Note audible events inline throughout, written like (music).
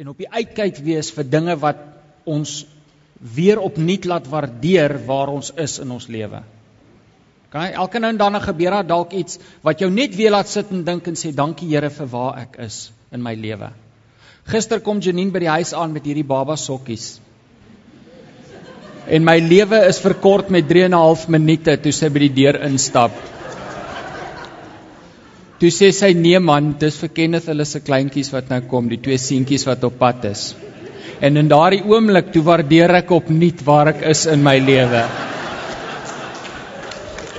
en op die uitkyk wees vir dinge wat ons weer opnuut laat waardeer waar ons is in ons lewe. OK, elke nou en dan gebeur daar dalk iets wat jou net weer laat sit en dink en sê dankie Here vir waar ek is in my lewe. Gister kom Janine by die huis aan met hierdie baba sokkies. En my lewe is verkort met 3 en 'n half minute toe sy by die deur instap. Toe sê sy nee man, dis vir Kenneth hulle se kleintjies wat nou kom, die twee seentjies wat op pad is. En in daardie oomblik toe waardeer ek opnuut waar ek is in my lewe.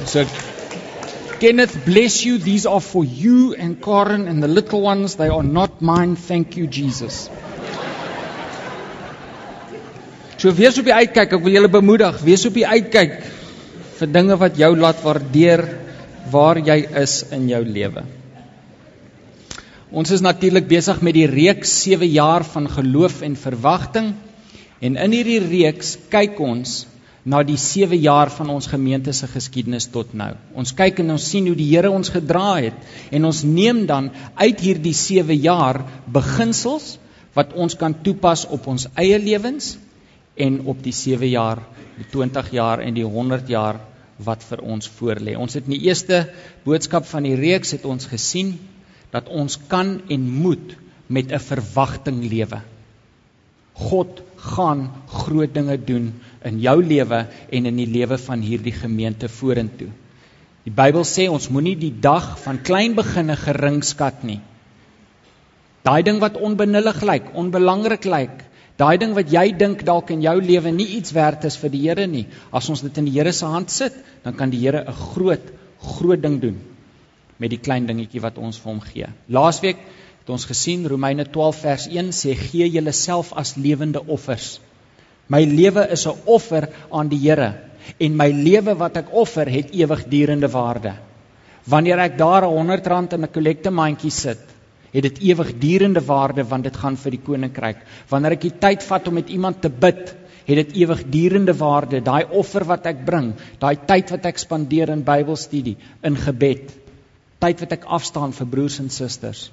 So Kenneth bless you these are for you and Karen and the little ones they are not mine thank you Jesus. So wees op die uitkyk, ek wil julle bemoedig, wees op die uitkyk vir dinge wat jou laat waardeer waar jy is in jou lewe. Ons is natuurlik besig met die reeks 7 jaar van geloof en verwagting en in hierdie reeks kyk ons na die 7 jaar van ons gemeente se geskiedenis tot nou. Ons kyk en ons sien hoe die Here ons gedra het en ons neem dan uit hierdie 7 jaar beginsels wat ons kan toepas op ons eie lewens en op die 7 jaar, die 20 jaar en die 100 jaar wat vir ons voorlê. Ons het in die eerste boodskap van die reeks het ons gesien dat ons kan en moet met 'n verwagting lewe. God gaan groot dinge doen in jou lewe en in die lewe van hierdie gemeente vorentoe. Die Bybel sê ons moenie die dag van klein beginne gering skat nie. Daai ding wat onbenullig lyk, onbelangrik lyk, daai ding wat jy dink dalk in jou lewe nie iets werd is vir die Here nie, as ons dit in die Here se hand sit, dan kan die Here 'n groot groot ding doen met die klein dingetjie wat ons vir hom gee. Laasweek het ons gesien Romeine 12 vers 1 sê gee julleself as lewende offers. My lewe is 'n offer aan die Here en my lewe wat ek offer het ewigdurende waarde. Wanneer ek daar 'n 100 rand in 'n kollektemaandjie sit, het dit ewigdurende waarde want dit gaan vir die koninkryk. Wanneer ek die tyd vat om met iemand te bid, het dit ewigdurende waarde. Daai offer wat ek bring, daai tyd wat ek spandeer in Bybelstudie, in gebed, tyd wat ek afstaan vir broers en susters.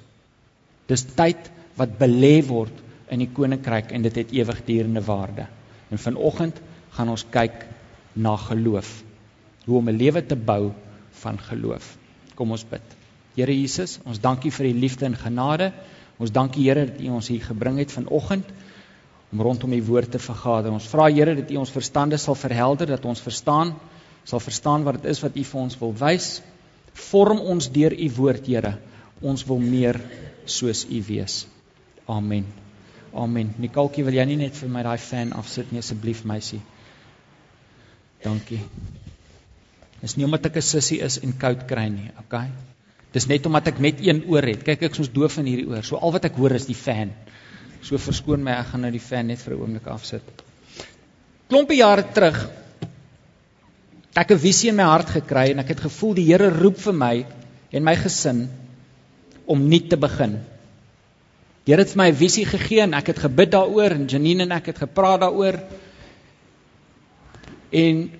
Dis tyd wat belê word in die koninkryk en dit het ewigdurende waarde. En vanoggend gaan ons kyk na geloof. Hoe om 'n lewe te bou van geloof. Kom ons bid. Here Jesus, ons dankie vir u liefde en genade. Ons dankie Here dat u ons hier gebring het vanoggend om rondom u woord te vergader. Ons vra Here dat u ons verstande sal verhelder, dat ons verstaan sal verstaan wat dit is wat u vir ons wil wys. Vorm ons deur u woord, Here. Ons wil meer soos u wees. Amen. Amen. Nikoltjie, wil jy nie net vir my daai fan afsit nie asseblief, meisie? Dankie. Dis nie omdat ek 'n sussie is en koud kry nie, okay? Dis net omdat ek net een oor het. Kyk, ek is soos doof in hierdie oor. So al wat ek hoor is die fan. So verskoon my, ek gaan nou die fan net vir 'n oomblik afsit. Klompie jare terug ek 'n visie in my hart gekry en ek het gevoel die Here roep vir my en my gesin om nuut te begin. Die Here het my 'n visie gegee en ek het gebid daaroor en Janine en ek het gepraat daaroor. En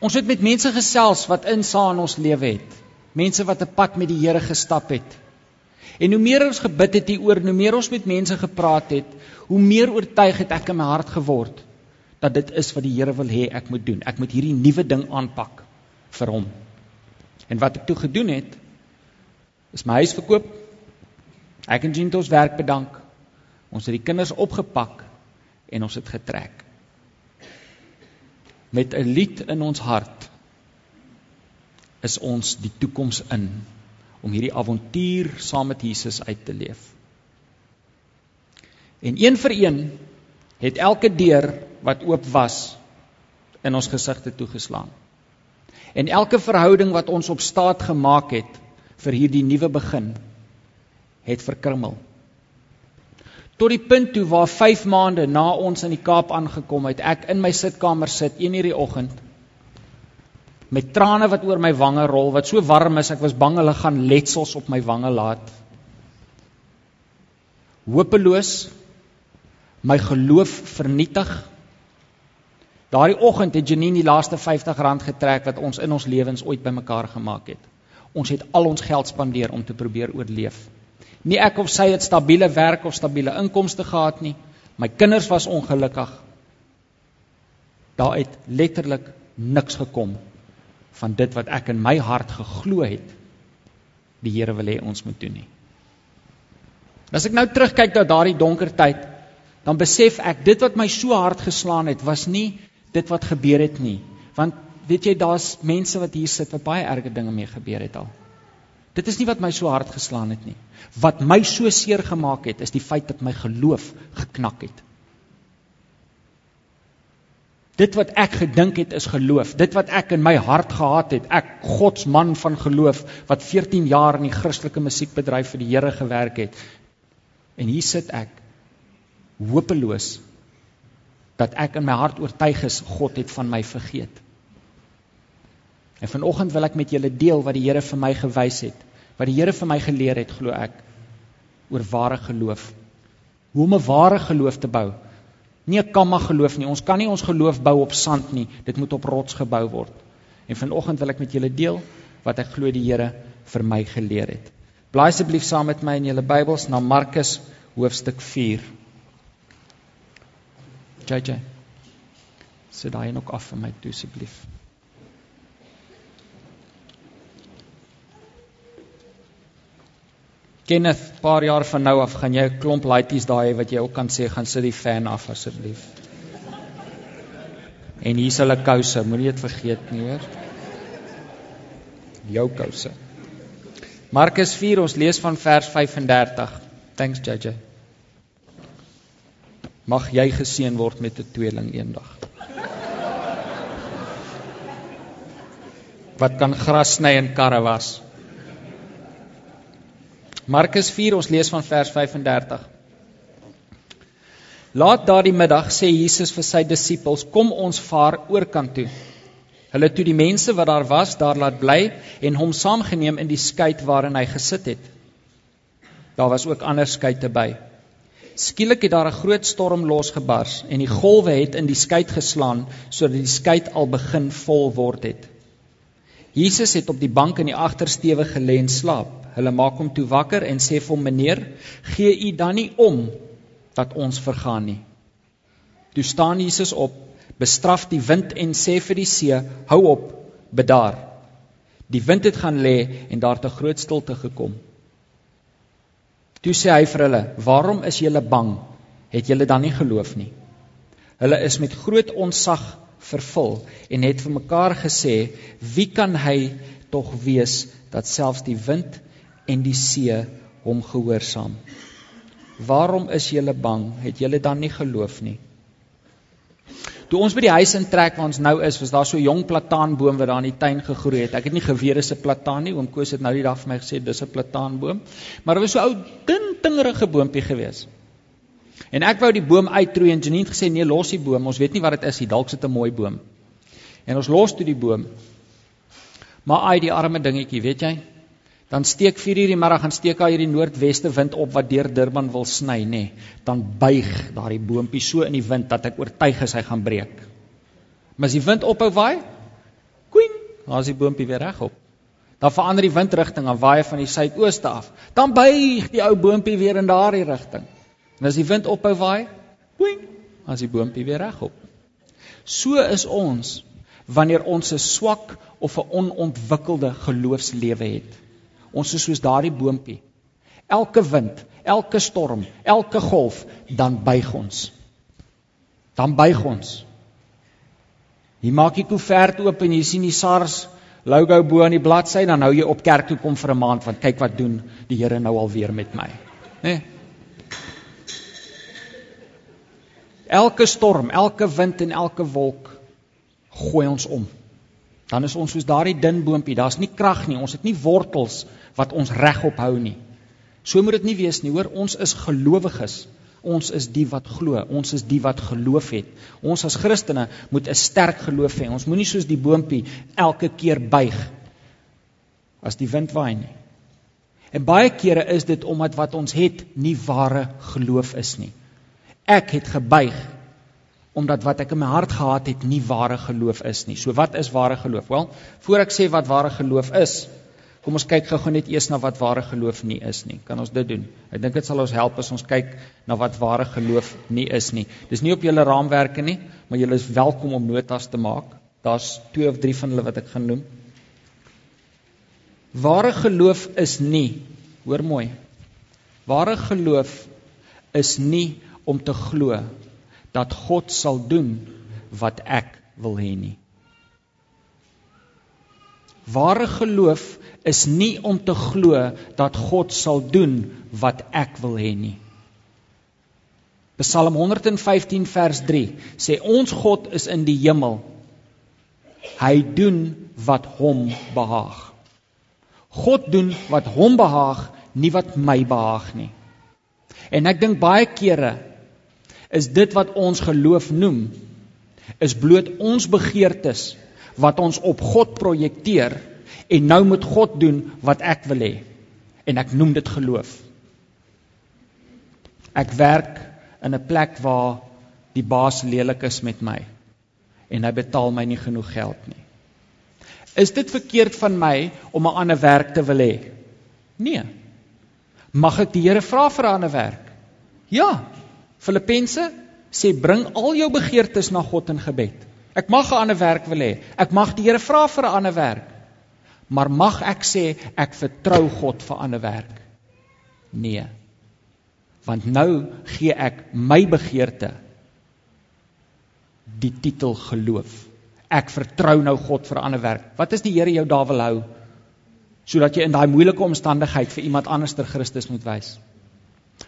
ons het met mense gesels wat insaag in ons lewe het. Mense wat 'n pad met die Here gestap het. En hoe meer ons gebid het hieroor, hoe meer ons met mense gepraat het, hoe meer oortuig het ek in my hart geword dat dit is wat die Here wil hê ek moet doen. Ek moet hierdie nuwe ding aanpak vir hom. En wat ek toe gedoen het is my huis verkoop. Ek en Jean het ons werk bedank. Ons het die kinders opgepak en ons het getrek. Met 'n lied in ons hart is ons die toekoms in om hierdie avontuur saam met Jesus uit te leef. En een vir een het elke deur wat oop was in ons gesigte toegeslaan. En elke verhouding wat ons op staat gemaak het vir hierdie nuwe begin het verkrummel. Tot die punt toe waar 5 maande na ons in die Kaap aangekom het, ek in my sitkamer sit 1 uur die oggend met trane wat oor my wange rol, wat so warm is ek was bang hulle gaan letsels op my wange laat. Hopeloos my geloof vernietig. Daardie oggend het Janine die laaste R50 getrek wat ons in ons lewens ooit bymekaar gemaak het. Ons het al ons geld spandeer om te probeer oorleef Nie ek of sy het stabiele werk of stabiele inkomste gehad nie. My kinders was ongelukkig. Daar het letterlik niks gekom van dit wat ek in my hart geglo het die Here wil hê ons moet doen nie. As ek nou terugkyk na daardie donker tyd, dan besef ek dit wat my so hard geslaan het was nie dit wat gebeur het nie. Want weet jy daar's mense wat hier sit wat baie erge dinge mee gebeur het al. Dit is nie wat my so hard geslaan het nie. Wat my so seer gemaak het is die feit dat my geloof geknak het. Dit wat ek gedink het is geloof, dit wat ek in my hart gehad het, ek God se man van geloof wat 14 jaar in die Christelike musiekbedryf vir die Here gewerk het. En hier sit ek hopeloos dat ek in my hart oortuig is God het van my vergeet. En vanoggend wil ek met julle deel wat die Here vir my gewys het, wat die Here vir my geleer het, glo ek, oor ware geloof. Hoe om 'n ware geloof te bou. Nie 'n kamma geloof nie. Ons kan nie ons geloof bou op sand nie. Dit moet op rots gebou word. En vanoggend wil ek met julle deel wat ek glo die Here vir my geleer het. Blaai asseblief saam met my in julle Bybels na Markus hoofstuk 4. JJ. Sit daai nog af vir my toe asseblief. Kenneth, paar jaar van nou af gaan jy 'n klomp laities daai wat jy ook kan sê gaan sit die fan af asseblief. En hier's hulle kouse, moenie dit vergeet nie, hoor. Jou kouse. Markus 4, ons lees van vers 35. Thanks JJ. Mag jy geseën word met 'n tweeling eendag. Wat kan gras sny en karre was? Markus 4 ons lees van vers 35. Laat daardie middag sê Jesus vir sy disippels: "Kom ons vaar oorkant toe." Hulle toe die mense wat daar was, daar laat bly en hom saamgeneem in die skei waarin hy gesit het. Daar was ook ander skeite by. Skielik het daar 'n groot storm losgebars en die golwe het in die skei geslaan sodat die skei al begin vol word het. Jesus het op die bank in die agtersteewe gelê en slaap. Hulle maak hom toe wakker en sê vir hom: "Meneer, gee u dan nie om dat ons vergaan nie?" Toe staan Jesus op, bestraf die wind en sê vir die see: "Hou op, bedaar." Die wind het gaan lê en daar het 'n groot stilte gekom. Toe sê hy vir hulle: "Waarom is julle bang? Het julle dan nie geloof nie?" Hulle is met groot onsag vervul en het vir mekaar gesê: "Wie kan hy tog wees dat selfs die wind en die see hom gehoorsaam. Waarom is julle bang? Het julle dan nie geloof nie? Toe ons by die huis intrek waar ons nou is, was daar so 'n jong plataanboom wat daar in die tuin gegroei het. Ek het nie geweet dis 'n plataan nie. Oom Koos het nou die dag vir my gesê dis 'n plataanboom. Maar dit was so ou dun tingerige boontjie gewees. En ek wou die boom uittroei en Janine het gesê nee, los die boom. Ons weet nie wat dit is nie. Dalk sit 'n mooi boom. En ons los toe die boom. Maar ai die arme dingetjie, weet jy? Dan steek 4 uur die middag gaan steek hy hierdie noordweste wind op wat deur Durban wil sny, nê. Nee. Dan buig daardie boontjie so in die wind dat ek oortuig is hy gaan breek. Maar as die wind ophou waai, kwing, dan is die boontjie weer regop. Dan verander die windrigting en waai van die suidooste af. Dan buig die ou boontjie weer in daardie rigting. En as die wind ophou waai, kwing, dan is die boontjie weer regop. So is ons wanneer ons 'n swak of 'n onontwikkelde geloofslewe het. Ons is soos daardie boontjie. Elke wind, elke storm, elke golf, dan buig ons. Dan buig ons. Jy maak die koevert oop en jy sien die SARS logo bo aan die bladsy, dan hou jy op kerk toe kom vir 'n maand want kyk wat doen die Here nou alweer met my. Né? Nee. Elke storm, elke wind en elke wolk gooi ons om dan is ons soos daardie dun boontjie. Daar's nie krag nie. Ons het nie wortels wat ons regop hou nie. So moet dit nie wees nie, hoor. Ons is gelowiges. Ons is die wat glo. Ons is die wat geloof het. Ons as Christene moet 'n sterk geloof hê. Ons moenie soos die boontjie elke keer buig as die wind waai nie. En baie kere is dit omdat wat ons het nie ware geloof is nie. Ek het gebuig omdat wat ek in my hart gehad het nie ware geloof is nie. So wat is ware geloof? Wel, voor ek sê wat ware geloof is, Kom ons kyk gou-gou net eers na wat ware geloof nie is nie. Kan ons dit doen? Ek dink dit sal ons help as ons kyk na wat ware geloof nie is nie. Dis nie op julle raamwerke nie, maar julle is welkom om notas te maak. Daar's twee of drie van hulle wat ek gaan noem. Ware geloof is nie, hoor mooi. Ware geloof is nie om te glo dat God sal doen wat ek wil hê nie. Ware geloof is nie om te glo dat God sal doen wat ek wil hê nie. Psalm 115 vers 3 sê ons God is in die hemel. Hy doen wat hom behaag. God doen wat hom behaag, nie wat my behaag nie. En ek dink baie kere is dit wat ons geloof noem is bloot ons begeertes wat ons op God projekteer en nou moet God doen wat ek wil hê en ek noem dit geloof. Ek werk in 'n plek waar die baas lelik is met my en hy betaal my nie genoeg geld nie. Is dit verkeerd van my om 'n ander werk te wil hê? Nee. Mag ek die Here vra vir 'n ander werk? Ja. Filippense sê bring al jou begeertes na God in gebed. Ek mag 'n ander werk wil hê. Ek mag die Here vra vir 'n ander werk. Maar mag ek sê ek vertrou God vir 'n ander werk? Nee. Want nou gee ek my begeerte die titel geloof. Ek vertrou nou God vir 'n ander werk. Wat is die Here jou daar wil hou? Sodat jy in daai moeilike omstandigheid vir iemand anders ter Christus moet wys.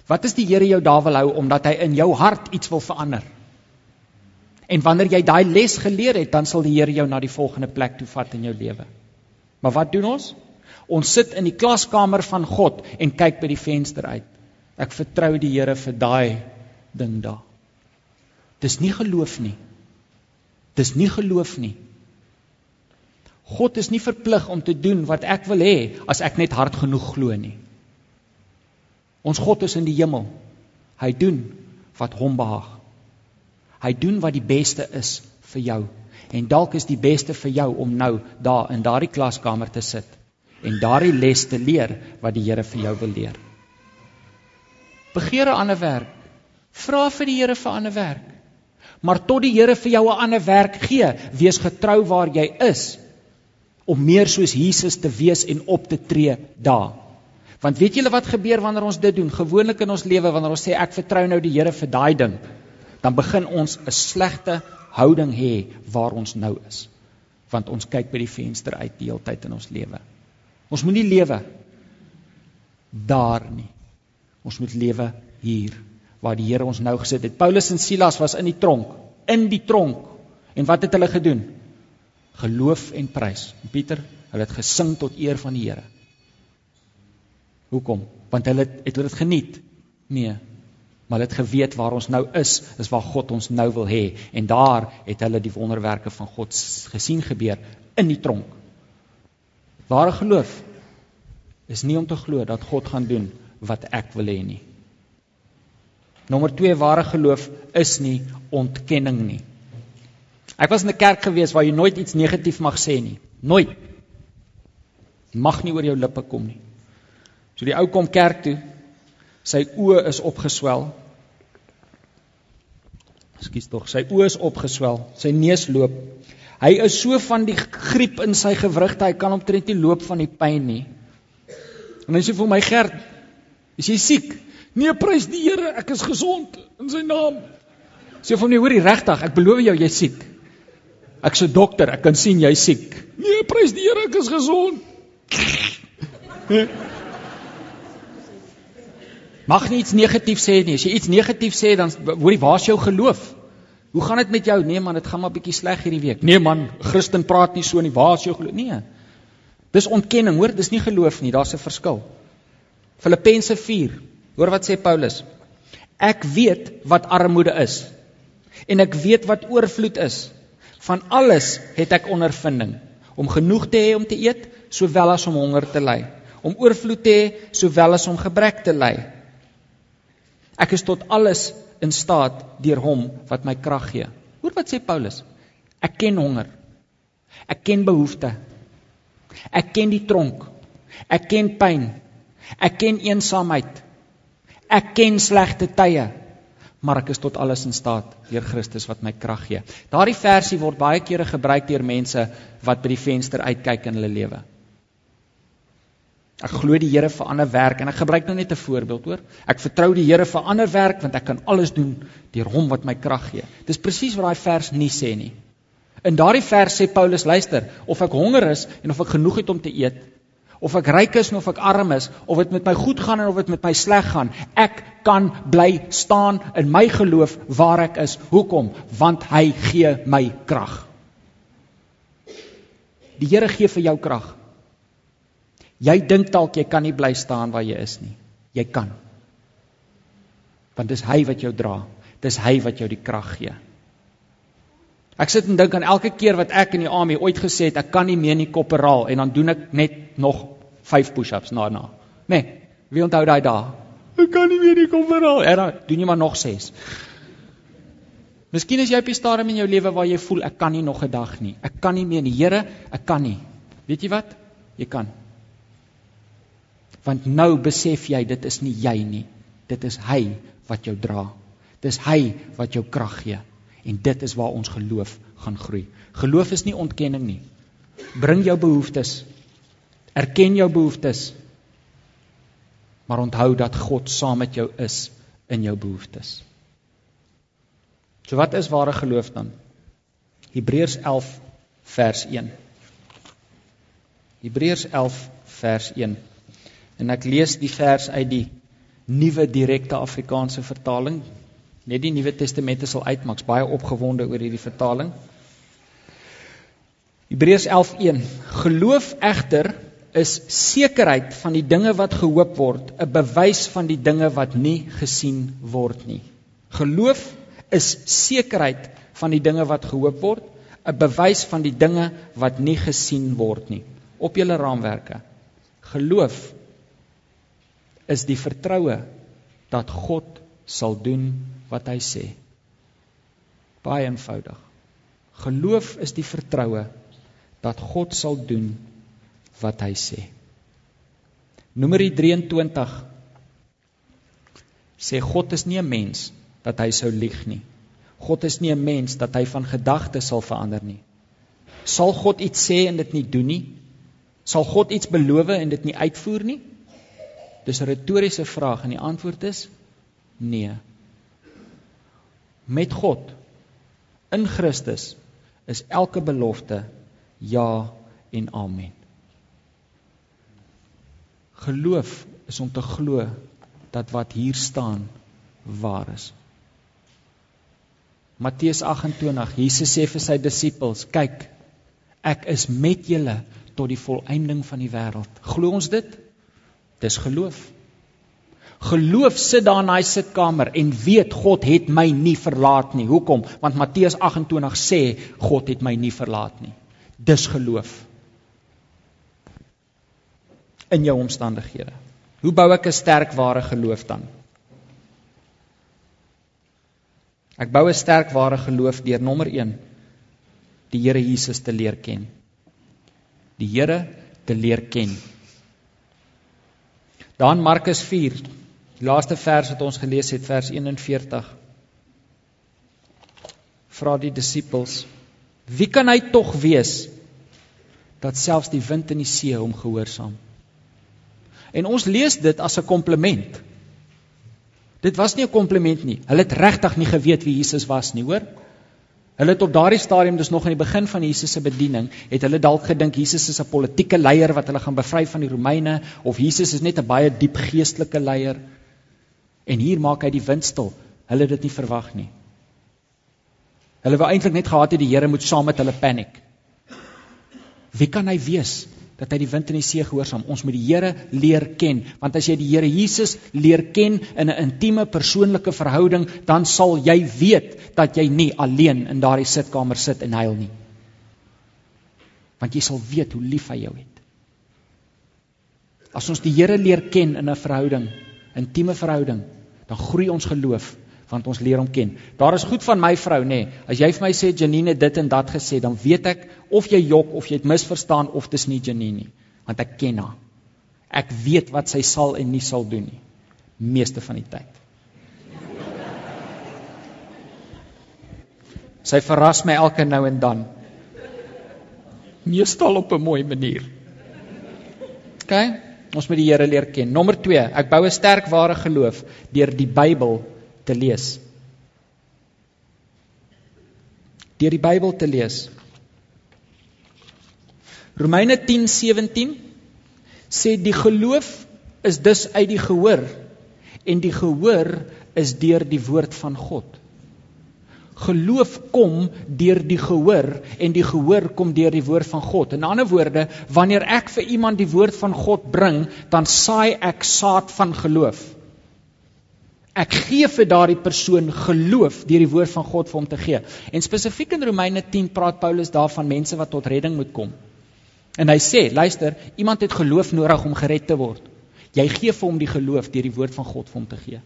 Wat is die Here jou daar wil hou omdat hy in jou hart iets wil verander? En wanneer jy daai les geleer het, dan sal die Here jou na die volgende plek toe vat in jou lewe. Maar wat doen ons? Ons sit in die klaskamer van God en kyk by die venster uit. Ek vertrou die Here vir daai ding daar. Dis nie geloof nie. Dis nie geloof nie. God is nie verplig om te doen wat ek wil hê as ek net hard genoeg glo nie. Ons God is in die hemel. Hy doen wat hom behaag. Hy doen wat die beste is vir jou. En dalk is die beste vir jou om nou daar in daardie klaskamer te sit en daardie les te leer wat die Here vir jou wil leer. Begeer 'n ander werk. Vra vir die Here vir 'n ander werk. Maar tot die Here vir jou 'n ander werk gee, wees getrou waar jy is om meer soos Jesus te wees en op te tree daar. Want weet julle wat gebeur wanneer ons dit doen? Gewoonlik in ons lewe wanneer ons sê ek vertrou nou die Here vir daai ding, dan begin ons 'n slegte houding hê waar ons nou is. Want ons kyk by die venster uit die hele tyd in ons lewe. Ons moenie lewe daar nie. Ons moet lewe hier waar die Here ons nou gesit het. Paulus en Silas was in die tronk, in die tronk. En wat het hulle gedoen? Geloof en prys. En Pieter, hulle het gesing tot eer van die Here. Hoekom? Want hulle het, hulle dit geniet? Nee, maar het geweet waar ons nou is, is waar God ons nou wil hê en daar het hulle die wonderwerke van God gesien gebeur in die tronk. Ware geloof is nie om te glo dat God gaan doen wat ek wil hê nie. Nommer 2 ware geloof is nie ontkenning nie. Ek was in 'n kerk gewees waar jy nooit iets negatief mag sê nie. Nooit. Mag nie oor jou lippe kom nie. So die ou kom kerk toe, Sy oë is opgeswel. Ekskuus tog, sy oë is opgeswel, sy neus loop. Hy is so van die griep in sy gewrigte, hy kan omtrent nie loop van die pyn nie. En hy sê vir my Gert, is jy siek? Nee, prys die Here, ek is gesond in sy naam. Sê vir my, hoorie regtig, ek beloof jou jy's siek. Ek's 'n dokter, ek kan sien jy's siek. Nee, prys die Here, ek is gesond. (laughs) Mag nie iets negatief sê nie. As jy iets negatief sê dan hoor jy waar's jou geloof? Hoe gaan dit met jou? Nee man, dit gaan maar bietjie sleg hierdie week. Nee man, Christen praat nie so nie. Waar's jou geloof? Nee. Dis ontkenning, hoor, dis nie geloof nie. Daar's 'n verskil. Filippense 4. Hoor wat sê Paulus? Ek weet wat armoede is en ek weet wat oorvloed is. Van alles het ek ondervinding om genoeg te hê om te eet sowel as om honger te ly, om oorvloed te hê sowel as om gebrek te ly. Ek is tot alles in staat deur hom wat my krag gee. Hoor wat sê Paulus? Ek ken honger. Ek ken behoeftes. Ek ken die tronk. Ek ken pyn. Ek ken eensaamheid. Ek ken slegte tye. Maar ek is tot alles in staat deur Christus wat my krag gee. Daardie versie word baie kere gebruik deur mense wat by die venster uitkyk in hulle lewe. Ek glo die Here vir ander werk en ek gebruik nou net 'n voorbeeld, hoor. Ek vertrou die Here vir ander werk want ek kan alles doen deur hom wat my krag gee. Dis presies wat daai vers nie sê nie. In daardie vers sê Paulus, luister, of ek honger is en of ek genoeg het om te eet, of ek ryk is en of ek arm is, of dit met my goed gaan en of dit met my sleg gaan, ek kan bly staan in my geloof waar ek is. Hoekom? Want hy gee my krag. Die Here gee vir jou krag. Jy dink dalk jy kan nie bly staan waar jy is nie. Jy kan. Want dis hy wat jou dra. Dis hy wat jou die krag gee. Ek sit en dink aan elke keer wat ek in die army ooit gesê het ek kan nie meer nie kopperaal en dan doen ek net nog 5 push-ups daarna. Nee, wie onthou daai dae? Ek kan nie meer nie kopperaal. En dan doen jy maar nog 6. Miskien is jy op 'n stadium in jou lewe waar jy voel ek kan nie nog 'n dag nie. Ek kan nie meer nie. Here, ek kan nie. Weet jy wat? Jy kan. Want nou besef jy dit is nie jy nie. Dit is hy wat jou dra. Dis hy wat jou krag gee. En dit is waar ons geloof gaan groei. Geloof is nie ontkenning nie. Bring jou behoeftes. Erken jou behoeftes. Maar onthou dat God saam met jou is in jou behoeftes. So wat is ware geloof dan? Hebreërs 11 vers 1. Hebreërs 11 vers 1. En ek lees die vers uit die nuwe direkte Afrikaanse vertaling. Net die Nuwe Testamente sal uitmaak. Baie opgewonde oor hierdie vertaling. Hebreërs 11:1 Geloof egter is sekerheid van die dinge wat gehoop word, 'n bewys van die dinge wat nie gesien word nie. Geloof is sekerheid van die dinge wat gehoop word, 'n bewys van die dinge wat nie gesien word nie. Op julle raamwerke. Geloof is die vertroue dat God sal doen wat hy sê. Baie eenvoudig. Geloof is die vertroue dat God sal doen wat hy sê. Nomeri 23 sê God is nie 'n mens dat hy sou lieg nie. God is nie 'n mens dat hy van gedagtes sal verander nie. Sal God iets sê en dit nie doen nie? Sal God iets beloof en dit nie uitvoer nie? Dis 'n retoriese vraag en die antwoord is nee. Met God in Christus is elke belofte ja en amen. Geloof is om te glo dat wat hier staan waar is. Matteus 28 Jesus sê vir sy disippels, kyk, ek is met julle tot die volëinding van die wêreld. Glo ons dit? Dis geloof. Geloof sit daar in daai sitkamer en weet God het my nie verlaat nie. Hoekom? Want Matteus 28 sê God het my nie verlaat nie. Dis geloof. In jou omstandighede. Hoe bou ek 'n sterk ware geloof dan? Ek bou 'n sterk ware geloof deur nommer 1 die Here Jesus te leer ken. Die Here te leer ken. Dan Markus 4. Die laaste vers wat ons gelees het, vers 41. Vra die disippels: Wie kan hy tog wees dat selfs die wind en die see hom gehoorsaam? En ons lees dit as 'n kompliment. Dit was nie 'n kompliment nie. Hulle het regtig nie geweet wie Jesus was nie, hoor? Hulle het op daardie stadium dus nog in die begin van Jesus se bediening, het hulle dalk gedink Jesus is 'n politieke leier wat hulle gaan bevry van die Romeine of Jesus is net 'n baie diep geestelike leier. En hier maak hy die wind stil. Hulle het dit nie verwag nie. Hulle wou eintlik net gehad het die Here moet saam met hulle paniek. Wie kan hy wees? Dat hy die wind en die see gehoorsaam. Ons moet die Here leer ken, want as jy die Here Jesus leer ken in 'n intieme persoonlike verhouding, dan sal jy weet dat jy nie alleen in daardie sitkamer sit en huil nie. Want jy sal weet hoe lief hy jou het. As ons die Here leer ken in 'n verhouding, intieme verhouding, dan groei ons geloof want ons leer hom ken. Daar is goed van my vrou nê. Nee. As jy vir my sê Janine dit en dat gesê, dan weet ek of jy jok of jy dit misverstaan of dis nie Janine nie, want ek ken haar. Ek weet wat sy sal en nie sal doen nie. Meeste van die tyd. Sy verras my elke nou en dan. Meestal op 'n mooi manier. OK, ons moet die Here leer ken. Nommer 2, ek bou 'n sterk ware geloof deur die Bybel te lees. Deur die Bybel te lees. Romeine 10:17 sê die geloof is dus uit die gehoor en die gehoor is deur die woord van God. Geloof kom deur die gehoor en die gehoor kom deur die woord van God. In ander woorde, wanneer ek vir iemand die woord van God bring, dan saai ek saad van geloof. Ek gee vir daardie persoon geloof deur die woord van God vir hom te gee. En spesifiek in Romeine 10 praat Paulus daarvan mense wat tot redding moet kom. En hy sê, luister, iemand het geloof nodig om gered te word. Jy gee vir hom die geloof deur die woord van God vir hom te gee.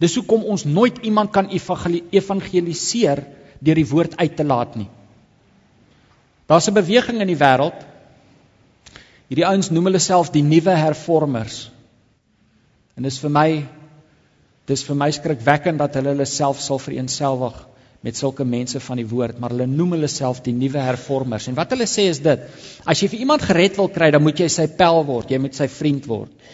Dis hoekom ons nooit iemand kan evangeliseer deur die woord uit te laat nie. Daar's 'n beweging in die wêreld. Hierdie ouens noem hulle self die nuwe hervormers. En dis vir my dis vir my skrikwekkend dat hulle hulle self sal vereenselwig met sulke mense van die woord, maar hulle noem hulle self die nuwe hervormers. En wat hulle sê is dit: as jy vir iemand gered wil kry, dan moet jy sy pel word, jy moet sy vriend word.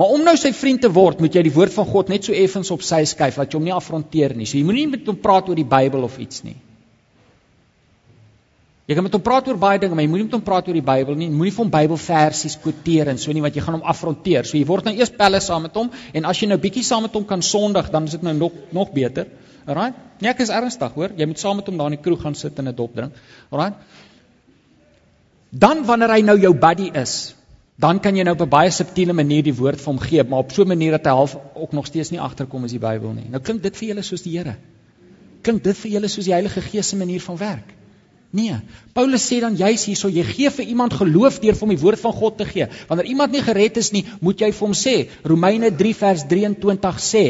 Maar om nou sy vriend te word, moet jy die woord van God net so effens op sy skuif dat jy hom nie afronteer nie. So jy moenie met hom praat oor die Bybel of iets nie. Jy kan met hom praat oor baie dinge, maar jy moenie met hom praat oor die Bybel nie. Moenie vir hom Bybelversies quoteer en so nie want jy gaan hom afronteer. So jy word nou eers pelle saam met hom en as jy nou bietjie saam met hom kan sondig, dan is dit nou nog nog beter. Alraai? Nee, ek is ernstig, hoor. Jy moet saam met hom daar in die kroeg gaan sit en 'n dop drink. Alraai? Dan wanneer hy nou jou buddy is, dan kan jy nou op 'n baie subtiele manier die woord vir hom gee, maar op so 'n manier dat hy half ook nog steeds nie agterkom is die Bybel nie. Nou klink dit vir julle soos die Here. Klink dit vir julle soos die Heilige Gees se manier van werk? Nee. Paulus sê dan juis hierso jy gee vir iemand geloof deur vir hom die woord van God te gee. Wanneer iemand nie gered is nie, moet jy vir hom sê. Romeine 3 vers 23 sê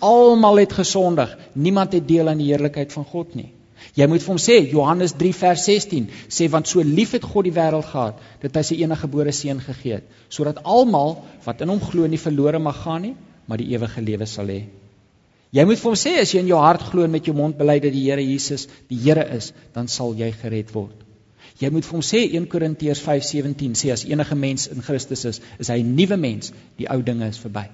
almal het gesondig. Niemand het deel aan die heerlikheid van God nie. Jy moet vir hom sê Johannes 3 vers 16 sê want so lief het God die wêreld gehad dat hy sy enige gebore seun gegee het sodat almal wat in hom glo nie verlore mag gaan nie maar die ewige lewe sal hê. Jy moet vir hom sê as jy in jou hart glo en met jou mond bely dat die Here Jesus die Here is, dan sal jy gered word. Jy moet vir hom sê 1 Korintiërs 5:17 sê as enige mens in Christus is, is hy 'n nuwe mens, die ou dinge is verby.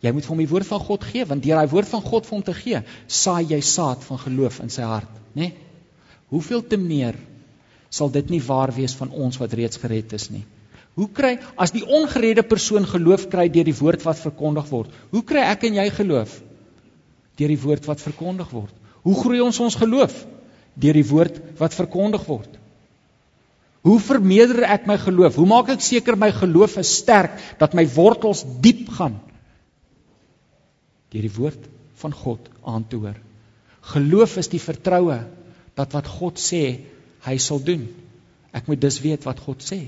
Jy moet vir hom die woord van God gee want deur daai woord van God vir hom te gee, saai jy saad van geloof in sy hart, né? Nee? Hoeveel te meer sal dit nie waar wees van ons wat reeds gered is nie? Hoe kry as die ongeredde persoon geloof kry deur die woord wat verkondig word? Hoe kry ek en jy geloof? Deur die woord wat verkondig word. Hoe groei ons ons geloof? Deur die woord wat verkondig word. Hoe vermeerder ek my geloof? Hoe maak ek seker my geloof is sterk dat my wortels diep gaan? deur die woord van God aan te hoor. Geloof is die vertroue dat wat God sê, hy sal doen. Ek moet dus weet wat God sê.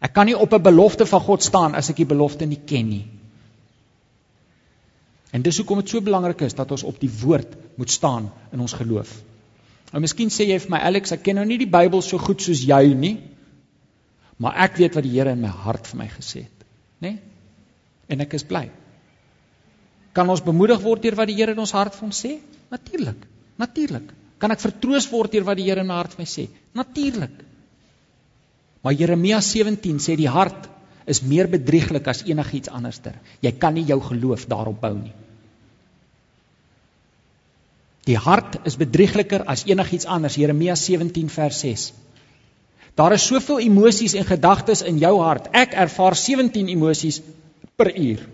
Ek kan nie op 'n belofte van God staan as ek die belofte nie ken nie. En dis hoekom dit so belangrik is dat ons op die woord moet staan in ons geloof. Nou miskien sê jy vir my Alex, ek ken nou nie die Bybel so goed soos jy nie, maar ek weet wat die Here in my hart vir my gesê het, né? Nee? En ek is bly. Kan ons bemoedig word deur wat die Here in ons hart vir ons sê? Natuurlik. Natuurlik. Kan ek vertroos word deur wat die Here in my hart vir my sê? Natuurlik. Maar Jeremia 17 sê die hart is meer bedrieglik as enigiets anderster. Jy kan nie jou geloof daarop bou nie. Die hart is bedriegliker as enigiets anders. Jeremia 17 vers 6. Daar is soveel emosies en gedagtes in jou hart. Ek ervaar 17 emosies per uur.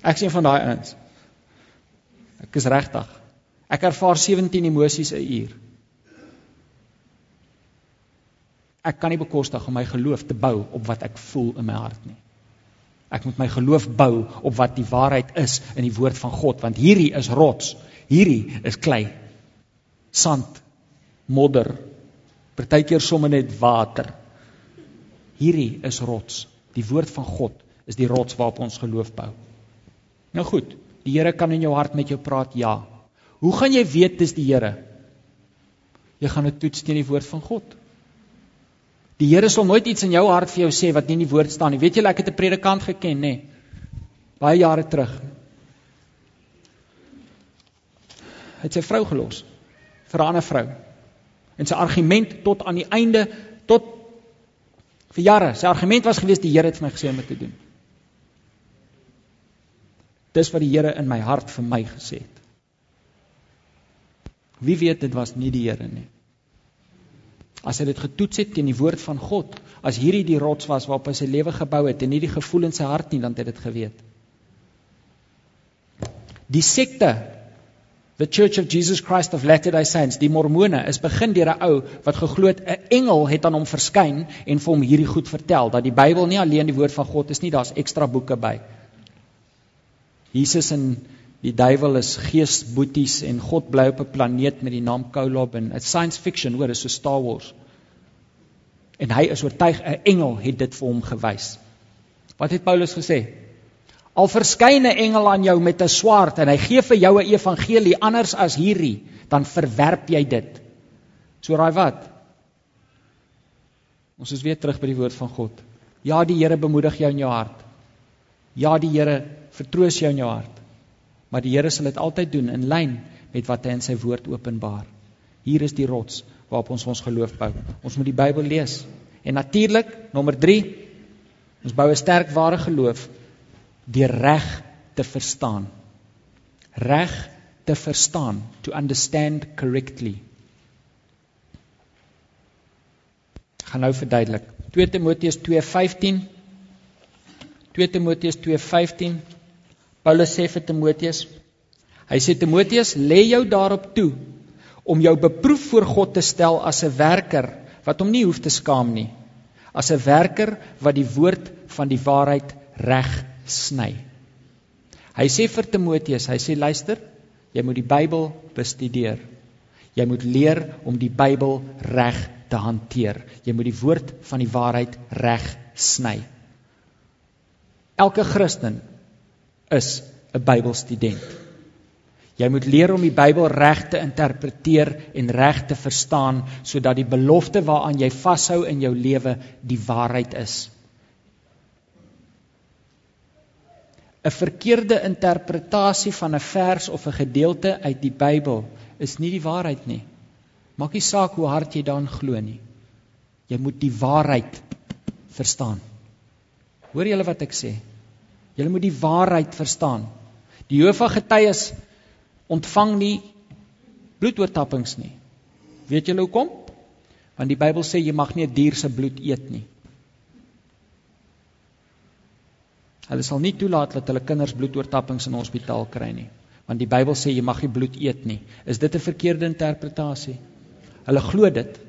Ek sien van daai ouens. Ek is regtig. Ek ervaar 17 emosies 'n uur. Ek kan nie bekostig om my geloof te bou op wat ek voel in my hart nie. Ek moet my geloof bou op wat die waarheid is in die woord van God, want hierdie is rots. Hierdie is klei. Sand, modder, partykeer sommer net water. Hierdie is rots. Die woord van God is die rots waarop ons geloof bou. Nou goed, die Here kan in jou hart met jou praat, ja. Hoe gaan jy weet dis die Here? Jy gaan dit toets teen die woord van God. Die Here sal nooit iets in jou hart vir jou sê wat nie in die woord staan nie. Weet julle ek het 'n predikant geken, nê? Baie jare terug. Hy het sy vrou gelos vir 'n ander vrou. En sy argument tot aan die einde tot vir jare, sy argument was gewees die Here het vir my gesê om dit te doen. Dis wat die Here in my hart vir my gesê het. Wie weet dit was nie die Here nie. As hy dit getoets het teen die woord van God, as hierdie die rots was waarop hy sy lewe gebou het en nie die gevoel in sy hart nie, dan het hy dit geweet. Die sekte The Church of Jesus Christ of Latter-day Saints, die Mormone, is begin deur 'n ou wat geglo het 'n engel het aan hom verskyn en vir hom hierdie goed vertel dat die Bybel nie alleen die woord van God is nie, daar's ekstra boeke by. Jesus en die duiwel is geesboeties en God bly op 'n planeet met die naam Kolob en it's science fiction, hoor, is so Star Wars. En hy is oortuig 'n engel het dit vir hom gewys. Wat het Paulus gesê? Al verskyn 'n engel aan jou met 'n swaard en hy gee vir jou 'n evangelie anders as hierdie, dan verwerp jy dit. So raai wat? Ons is weer terug by die woord van God. Ja, die Here bemoedig jou in jou hart. Ja, die Here vertroos jou in jou hart. Maar die Here sal dit altyd doen in lyn met wat hy in sy woord openbaar. Hier is die rots waarop ons ons geloof bou. Ons moet die Bybel lees. En natuurlik, nommer 3, ons bou 'n sterk ware geloof deur reg te verstaan. Reg te verstaan, to understand correctly. Ek gaan nou verduidelik. 2 Timoteus 2:15 2 Timoteus 2:15 Paulus sê vir Timoteus Hy sê Timoteus, lê jou daarop toe om jou beproef voor God te stel as 'n werker wat hom nie hoef te skaam nie. As 'n werker wat die woord van die waarheid reg sny. Hy sê vir Timoteus, hy sê luister, jy moet die Bybel bestudeer. Jy moet leer om die Bybel reg te hanteer. Jy moet die woord van die waarheid reg sny. Elke Christen is 'n Bybelstudent. Jy moet leer om die Bybel reg te interpreteer en reg te verstaan sodat die belofte waaraan jy vashou in jou lewe die waarheid is. 'n verkeerde interpretasie van 'n vers of 'n gedeelte uit die Bybel is nie die waarheid nie. Maak nie saak hoe hard jy daarin glo nie. Jy moet die waarheid verstaan. Hoor julle wat ek sê? Julle moet die waarheid verstaan. Die Jehova getuies ontvang nie bloedoortappings nie. Weet julle hoekom? Want die Bybel sê jy mag nie 'n dier se bloed eet nie. Hulle sal nie toelaat dat hulle kinders bloedoortappings in hospitaal kry nie, want die Bybel sê jy mag nie bloed eet nie. Is dit 'n verkeerde interpretasie? Hulle glo dit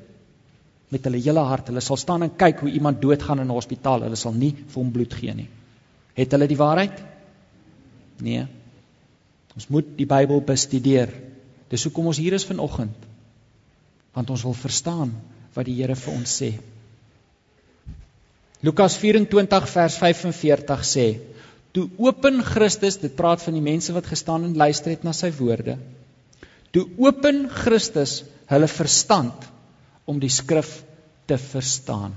met hulle hele hart. Hulle sal staan en kyk hoe iemand doodgaan in 'n hospitaal. Hulle sal nie vir hom bloed gee nie. Het hulle die waarheid? Nee. Ons moet die Bybel bestudeer. Dis hoekom ons hier is vanoggend. Want ons wil verstaan wat die Here vir ons sê. Lukas 24 vers 45 sê: Toe open Christus, dit praat van die mense wat gestaan en luister het na sy woorde. Toe open Christus hulle verstand om die skrif te verstaan.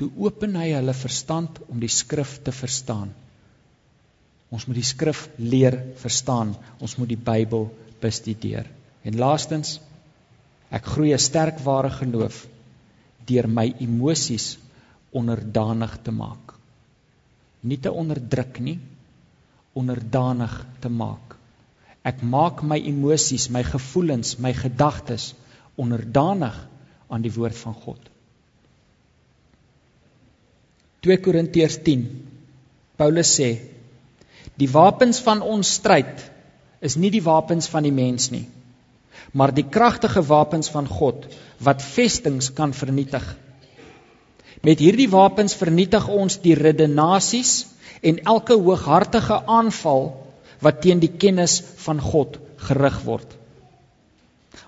Toe open hy hulle verstand om die skrif te verstaan. Ons moet die skrif leer verstaan. Ons moet die Bybel bestudeer. En laastens, ek groei 'n sterk ware geloof deur my emosies onderdanig te maak. Nie te onderdruk nie, onderdanig te maak. Ek maak my emosies, my gevoelens, my gedagtes onderdanig aan die woord van God. 2 Korintiërs 10. Paulus sê: Die wapens van ons stryd is nie die wapens van die mens nie, maar die kragtige wapens van God wat vestings kan vernietig. Met hierdie wapens vernietig ons die redenasies en elke hooghartige aanval wat teen die kennis van God gerig word.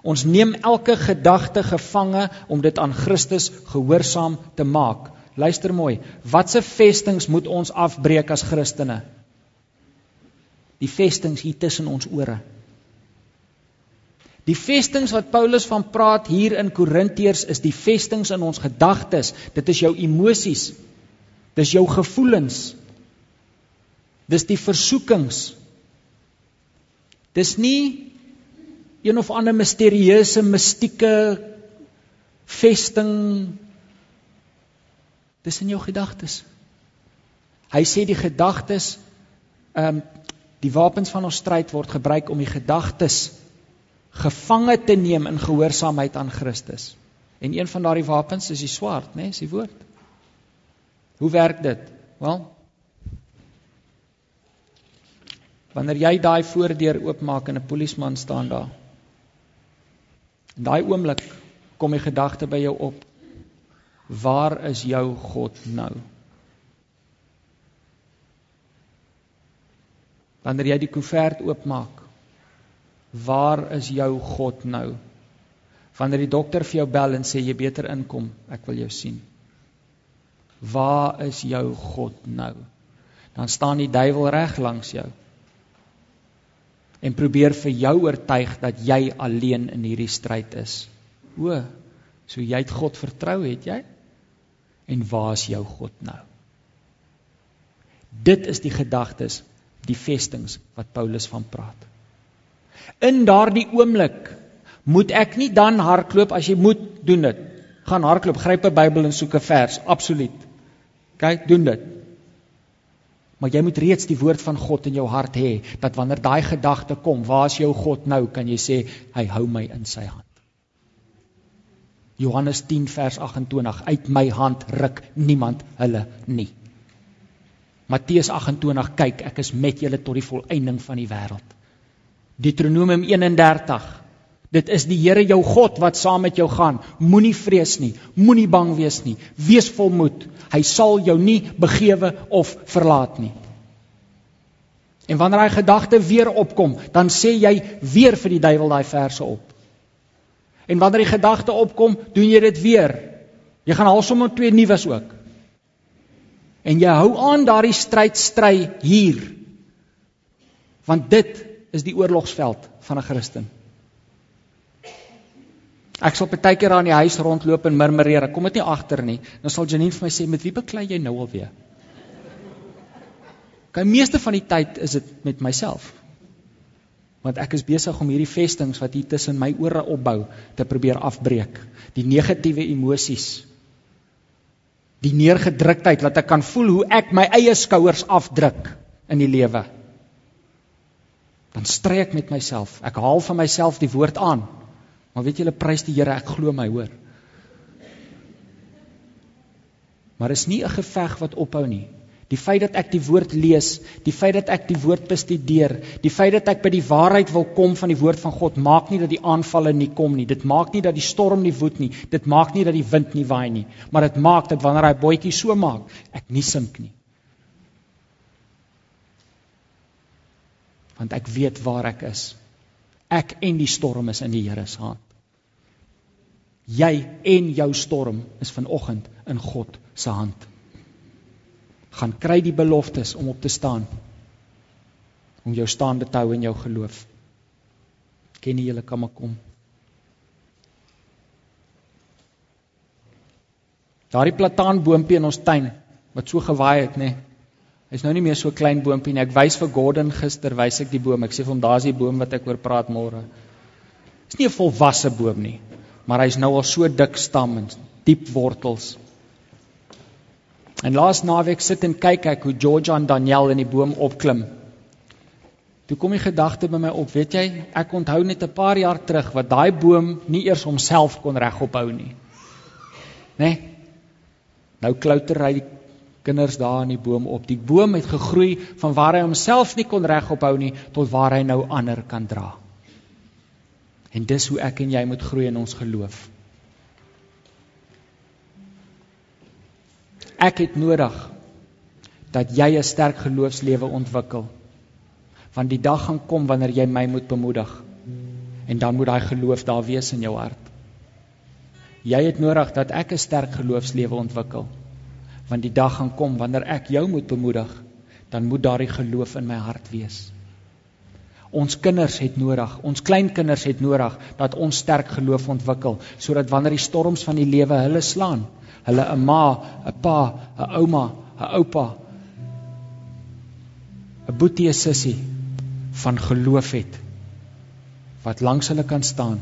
Ons neem elke gedagte gevange om dit aan Christus gehoorsaam te maak. Luister mooi, watse vestings moet ons afbreek as Christene? Die vestings hier tussen ons ore. Die vestings wat Paulus van praat hier in Korintiërs is die vestings in ons gedagtes. Dit is jou emosies. Dis jou gevoelens. Dis die versoekings. Dis nie een of ander misterieuse mistieke vesting. Dis in jou gedagtes. Hy sê die gedagtes ehm um, die wapens van ons stryd word gebruik om die gedagtes gevange te neem in gehoorsaamheid aan Christus. En een van daardie wapens is die swaard, né, nee, is die woord. Hoe werk dit? Wel, wanneer jy daai voordeur oopmaak en 'n polisieman staan daar. In daai oomblik kom die gedagte by jou op. Waar is jou God nou? Wanneer jy die koevert oopmaak, Waar is jou God nou? Wanneer die dokter vir jou bel en sê jy beter inkom, ek wil jou sien. Waar is jou God nou? Dan staan die duiwel reg langs jou. En probeer vir jou oortuig dat jy alleen in hierdie stryd is. O, so jy het God vertrou, het jy? En waar is jou God nou? Dit is die gedagtes, die vestings wat Paulus van praat. In daardie oomblik moet ek nie dan hardloop as jy moet doen dit. Gaan hardloop, gryp 'n Bybel en soek 'n vers, absoluut. Kyk, doen dit. Maar jy moet reeds die woord van God in jou hart hê dat wanneer daai gedagte kom, waar is jou God nou? Kan jy sê hy hou my in sy hand. Johannes 10 vers 28 uit my hand ruk niemand hulle nie. Matteus 28 kyk ek is met julle tot die volëinding van die wêreld. Deuteronomium 31. Dit is die Here jou God wat saam met jou gaan. Moenie vrees nie, moenie bang wees nie. Wees volmoed. Hy sal jou nie begewe of verlaat nie. En wanneer daai gedagte weer opkom, dan sê jy weer vir die duiwel daai verse op. En wanneer die gedagte opkom, doen jy dit weer. Jy gaan alsommer twee nuus ook. En jy hou aan daardie stryd stry hier. Want dit is die oorlogsveld van 'n Christen. Ek sal baie keer aan die huis rondloop en murmureer. Ek kom dit nie agter nie. Dan sal Janine vir my sê, "Met wie beklei jy nou alweer?" Kyk, meeste van die tyd is dit met myself. Want ek is besig om hierdie vestings wat hier tussen my ore opbou te probeer afbreek. Die negatiewe emosies. Die neergedruktheid wat ek kan voel hoe ek my eie skouers afdruk in die lewe dan stry ek met myself. Ek haal van myself die woord aan. Maar weet julle, prys die Here, ek glo my, hoor. Maar is nie 'n geveg wat ophou nie. Die feit dat ek die woord lees, die feit dat ek die woord bestudeer, die feit dat ek by die waarheid wil kom van die woord van God, maak nie dat die aanvalle nie kom nie. Dit maak nie dat die storm nie woed nie. Dit maak nie dat die wind nie waai nie, maar dit maak dat wanneer hy bootjie so maak, ek nie sink nie. want ek weet waar ek is. Ek en die storm is in die Here se hand. Jy en jou storm is vanoggend in God se hand. Gaan kry die beloftes om op te staan. Om jou staande te hou in jou geloof. Ken jy julle kan maar kom. Daardie plataanboompie in ons tuin wat so gewaai het, nê? Nee, Hy's nou nie meer so klein boontjie nie. Ek wys vir Gordon gister, wys ek die boom. Ek sê vir hom daar's die boom wat ek oor praat môre. Dis nie 'n volwasse boom nie, maar hy's nou al so dik stam en diep wortels. En laas naweek sit en kyk ek hoe George en Daniel in die boom opklim. Toe kom die gedagte by my op, weet jy, ek onthou net 'n paar jaar terug wat daai boom nie eers homself kon regop hou nie. Né? Nee? Nou klouter hy die kinders daar in die boom op. Die boom het gegroei van waar hy homself nie kon regop hou nie tot waar hy nou ander kan dra. En dis hoe ek en jy moet groei in ons geloof. Ek het nodig dat jy 'n sterk geloofslewe ontwikkel. Want die dag gaan kom wanneer jy my moet bemoedig. En dan moet daai geloof daar wees in jou hart. Jy het nodig dat ek 'n sterk geloofslewe ontwikkel want die dag gaan kom wanneer ek jou moet bemoedig, dan moet daardie geloof in my hart wees. Ons kinders het nodig, ons kleinkinders het nodig dat ons sterk geloof ontwikkel sodat wanneer die storms van die lewe hulle slaan, hulle 'n ma, 'n pa, 'n ouma, 'n oupa, 'n boetie, 'n sussie van geloof het wat langs hulle kan staan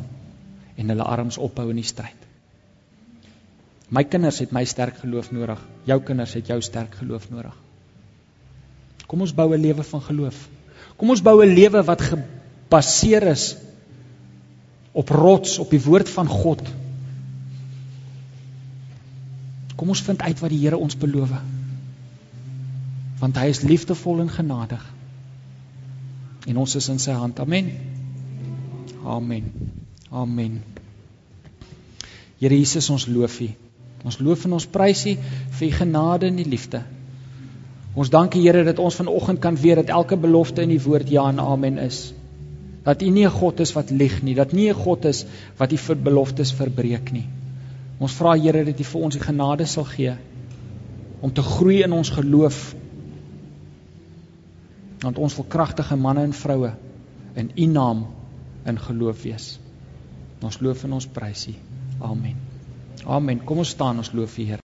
en hulle arms ophou in die stryd. My kinders het my sterk geloof nodig. Jou kinders het jou sterk geloof nodig. Kom ons bou 'n lewe van geloof. Kom ons bou 'n lewe wat gebaseer is op rots, op die woord van God. Kom ons vind uit wat die Here ons beloof. Want hy is liefdevol en genadig. En ons is in sy hand. Amen. Amen. Amen. Here Jesus, ons loof U. Ons loof en ons prys U vir U genade en U liefde. Ons dank U Here dat ons vanoggend kan weet dat elke belofte in die woord ja en amen is. Dat U nie 'n God is wat lieg nie, dat nie 'n God is wat U vir beloftes verbreek nie. Ons vra Here dat U vir ons die genade sal gee om te groei in ons geloof. Want ons wil kragtige manne en vroue in U naam in geloof wees. Ons loof en ons prys U. Amen. Amen. Kom ons staan, ons loof U Here.